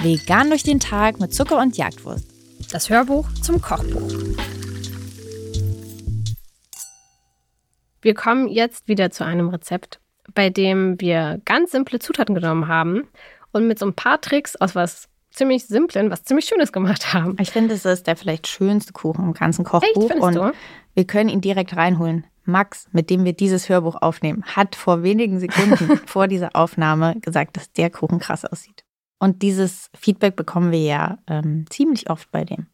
Vegan durch den Tag mit Zucker und Jagdwurst. Das Hörbuch zum Kochbuch. Wir kommen jetzt wieder zu einem Rezept, bei dem wir ganz simple Zutaten genommen haben und mit so ein paar Tricks aus was ziemlich simplen, was ziemlich Schönes gemacht haben. Ich finde, es ist der vielleicht schönste Kuchen im ganzen Kochbuch Echt, und du? wir können ihn direkt reinholen. Max, mit dem wir dieses Hörbuch aufnehmen, hat vor wenigen Sekunden vor dieser Aufnahme gesagt, dass der Kuchen krass aussieht. Und dieses Feedback bekommen wir ja ähm, ziemlich oft bei dem.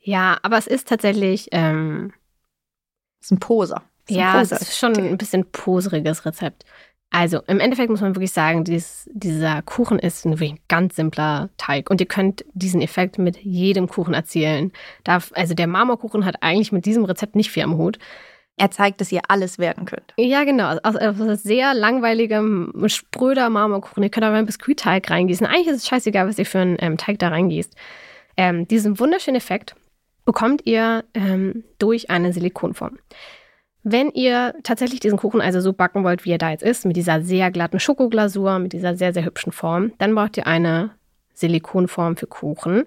Ja, aber es ist tatsächlich, ähm, Das ist ein Poser. Das ist ein ja, es Poser. ist schon ein bisschen poseriges Rezept. Also im Endeffekt muss man wirklich sagen, dies, dieser Kuchen ist ein ganz simpler Teig und ihr könnt diesen Effekt mit jedem Kuchen erzielen. Darf, also der Marmorkuchen hat eigentlich mit diesem Rezept nicht viel am Hut. Er zeigt, dass ihr alles werden könnt. Ja, genau. Aus, aus sehr langweiligem, spröder Marmorkuchen. Ihr könnt aber einen Biskuitteig reingießen. Eigentlich ist es scheißegal, was ihr für einen ähm, Teig da reingießt. Ähm, diesen wunderschönen Effekt bekommt ihr ähm, durch eine Silikonform. Wenn ihr tatsächlich diesen Kuchen also so backen wollt, wie er da jetzt ist, mit dieser sehr glatten Schokoglasur, mit dieser sehr, sehr hübschen Form, dann braucht ihr eine Silikonform für Kuchen.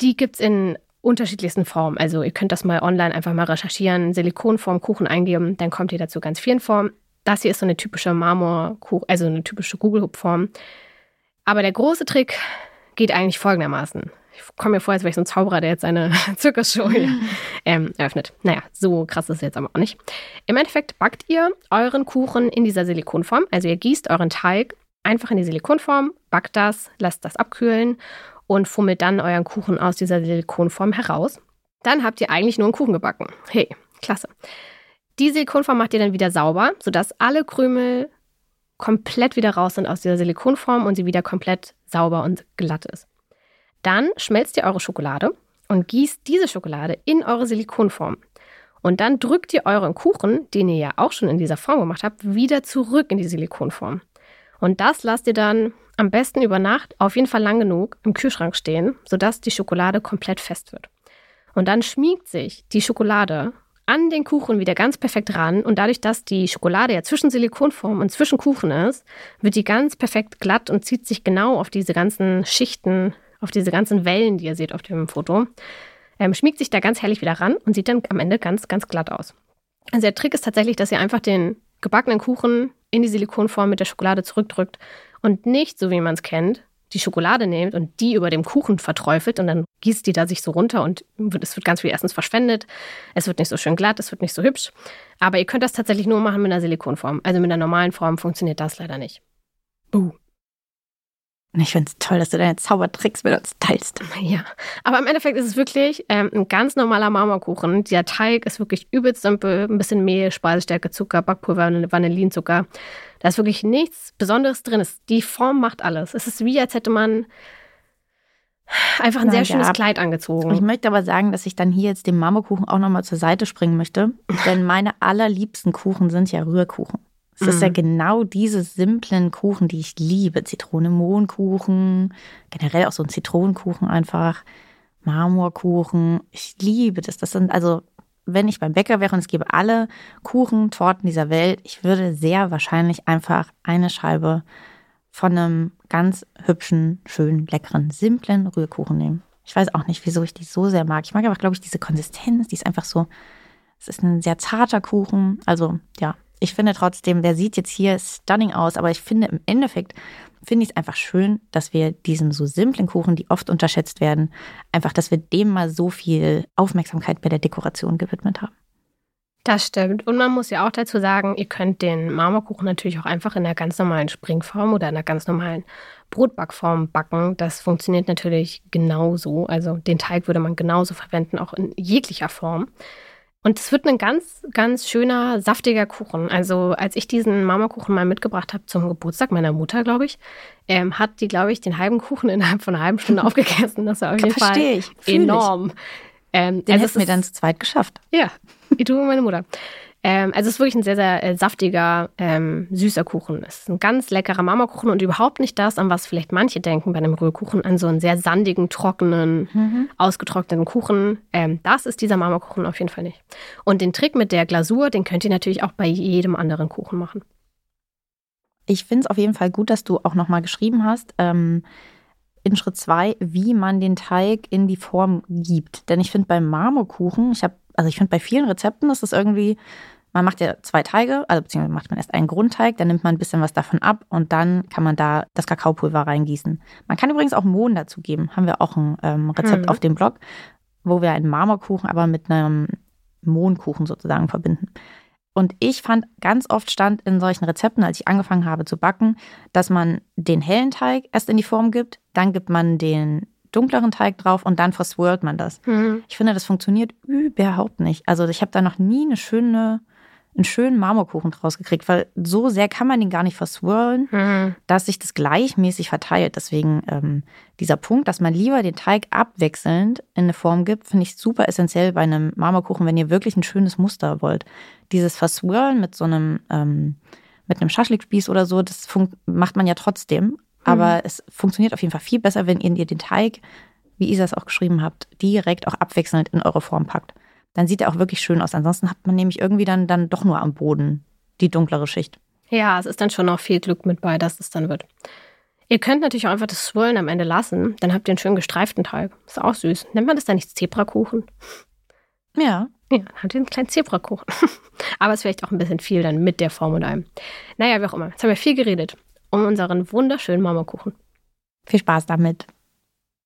Die gibt es in unterschiedlichsten Formen. Also ihr könnt das mal online einfach mal recherchieren, Silikonform Kuchen eingeben, dann kommt ihr dazu ganz vielen Formen. Das hier ist so eine typische Marmorkuchen, also eine typische Kugelhupfform. Aber der große Trick geht eigentlich folgendermaßen. Ich komme mir vor, als wäre ich so ein Zauberer, der jetzt eine Zirkusshow hier, ähm, eröffnet. Naja, so krass ist es jetzt aber auch nicht. Im Endeffekt backt ihr euren Kuchen in dieser Silikonform. Also ihr gießt euren Teig einfach in die Silikonform, backt das, lasst das abkühlen und fummelt dann euren Kuchen aus dieser Silikonform heraus. Dann habt ihr eigentlich nur einen Kuchen gebacken. Hey, klasse. Die Silikonform macht ihr dann wieder sauber, sodass alle Krümel komplett wieder raus sind aus dieser Silikonform und sie wieder komplett sauber und glatt ist. Dann schmelzt ihr eure Schokolade und gießt diese Schokolade in eure Silikonform. Und dann drückt ihr euren Kuchen, den ihr ja auch schon in dieser Form gemacht habt, wieder zurück in die Silikonform. Und das lasst ihr dann am besten über Nacht auf jeden Fall lang genug im Kühlschrank stehen, sodass die Schokolade komplett fest wird. Und dann schmiegt sich die Schokolade an den Kuchen wieder ganz perfekt ran. Und dadurch, dass die Schokolade ja zwischen Silikonform und zwischen Kuchen ist, wird die ganz perfekt glatt und zieht sich genau auf diese ganzen Schichten, auf diese ganzen Wellen, die ihr seht auf dem Foto. Ähm, schmiegt sich da ganz herrlich wieder ran und sieht dann am Ende ganz, ganz glatt aus. Also der Trick ist tatsächlich, dass ihr einfach den gebackenen Kuchen in die Silikonform mit der Schokolade zurückdrückt und nicht, so wie man es kennt, die Schokolade nehmt und die über dem Kuchen verträufelt und dann gießt die da sich so runter und es wird ganz viel erstens verschwendet. Es wird nicht so schön glatt, es wird nicht so hübsch. Aber ihr könnt das tatsächlich nur machen mit einer Silikonform. Also mit einer normalen Form funktioniert das leider nicht. Buh. Ich finde es toll, dass du deine Zaubertricks mit uns teilst. Ja, aber im Endeffekt ist es wirklich ähm, ein ganz normaler Marmorkuchen. Der Teig ist wirklich übelst simpel. Ein bisschen Mehl, Speisestärke, Zucker, Backpulver, Vanillinzucker. Da ist wirklich nichts Besonderes drin. Die Form macht alles. Es ist wie, als hätte man einfach ein sehr schönes Kleid angezogen. Ich möchte aber sagen, dass ich dann hier jetzt dem Marmorkuchen auch nochmal zur Seite springen möchte. Denn meine allerliebsten Kuchen sind ja Rührkuchen. Es ist ja Mhm. genau diese simplen Kuchen, die ich liebe. Zitrone-Mohnkuchen, generell auch so ein Zitronenkuchen einfach, Marmorkuchen. Ich liebe das. Das sind also, wenn ich beim Bäcker wäre und es gäbe alle Kuchen, Torten dieser Welt, ich würde sehr wahrscheinlich einfach eine Scheibe von einem ganz hübschen, schönen, leckeren, simplen Rührkuchen nehmen. Ich weiß auch nicht, wieso ich die so sehr mag. Ich mag aber, glaube ich, diese Konsistenz, die ist einfach so, es ist ein sehr zarter Kuchen. Also, ja, ich finde trotzdem, der sieht jetzt hier stunning aus, aber ich finde im Endeffekt, finde ich es einfach schön, dass wir diesen so simplen Kuchen, die oft unterschätzt werden, einfach, dass wir dem mal so viel Aufmerksamkeit bei der Dekoration gewidmet haben. Das stimmt. Und man muss ja auch dazu sagen, ihr könnt den Marmorkuchen natürlich auch einfach in einer ganz normalen Springform oder in einer ganz normalen Brotbackform backen. Das funktioniert natürlich genauso. Also den Teig würde man genauso verwenden, auch in jeglicher Form. Und es wird ein ganz, ganz schöner, saftiger Kuchen. Also als ich diesen Marmorkuchen mal mitgebracht habe zum Geburtstag meiner Mutter, glaube ich, ähm, hat die, glaube ich, den halben Kuchen innerhalb von einer halben Stunde aufgegessen. Das war auf jeden Fall Verstehe ich. fühl ich. enorm. Ähm, Den also hätten es wir dann zu zweit geschafft. ja, ich tue meine Mutter. Ähm, also es ist wirklich ein sehr, sehr äh, saftiger, ähm, süßer Kuchen. Es ist ein ganz leckerer Marmorkuchen und überhaupt nicht das, an was vielleicht manche denken bei einem Rührkuchen, an so einen sehr sandigen, trockenen, Mhm. ausgetrockneten Kuchen. Ähm, das ist dieser Marmorkuchen auf jeden Fall nicht. Und den Trick mit der Glasur, den könnt ihr natürlich auch bei jedem anderen Kuchen machen. Ich finde es auf jeden Fall gut, dass du auch nochmal geschrieben hast, ähm, in Schritt zwei, wie man den Teig in die Form gibt. Denn ich finde beim Marmorkuchen, ich habe, also ich finde bei vielen Rezepten ist es irgendwie, man macht ja zwei Teige, also beziehungsweise macht man erst einen Grundteig, dann nimmt man ein bisschen was davon ab und dann kann man da das Kakaopulver reingießen. Man kann übrigens auch Mohn dazu geben. Haben wir auch ein ähm, Rezept mhm. auf dem Blog, wo wir einen Marmorkuchen aber mit einem Mohnkuchen sozusagen verbinden. Und ich fand, ganz oft stand in solchen Rezepten, als ich angefangen habe zu backen, dass man den hellen Teig erst in die Form gibt, dann gibt man den dunkleren Teig drauf und dann verswirlt man das. Mhm. Ich finde, das funktioniert überhaupt nicht. Also ich habe da noch nie eine schöne einen schönen Marmorkuchen draus gekriegt, weil so sehr kann man den gar nicht verswirlen, mhm. dass sich das gleichmäßig verteilt. Deswegen ähm, dieser Punkt, dass man lieber den Teig abwechselnd in eine Form gibt, finde ich super essentiell bei einem Marmorkuchen, wenn ihr wirklich ein schönes Muster wollt. Dieses Verswirlen mit so einem, ähm, mit einem Schaschlikspieß oder so, das macht man ja trotzdem. Aber mhm. es funktioniert auf jeden Fall viel besser, wenn ihr den Teig, wie Isa es auch geschrieben habt, direkt auch abwechselnd in eure Form packt dann sieht er auch wirklich schön aus. Ansonsten hat man nämlich irgendwie dann, dann doch nur am Boden die dunklere Schicht. Ja, es ist dann schon noch viel Glück mit bei, dass es dann wird. Ihr könnt natürlich auch einfach das Swirlen am Ende lassen. Dann habt ihr einen schönen gestreiften Teig. Ist auch süß. Nennt man das dann nicht Zebrakuchen? Ja. Ja, dann habt ihr einen kleinen Zebrakuchen. Aber es ist vielleicht auch ein bisschen viel dann mit der Form und allem. Naja, wie auch immer. Jetzt haben wir viel geredet um unseren wunderschönen Marmorkuchen. Viel Spaß damit.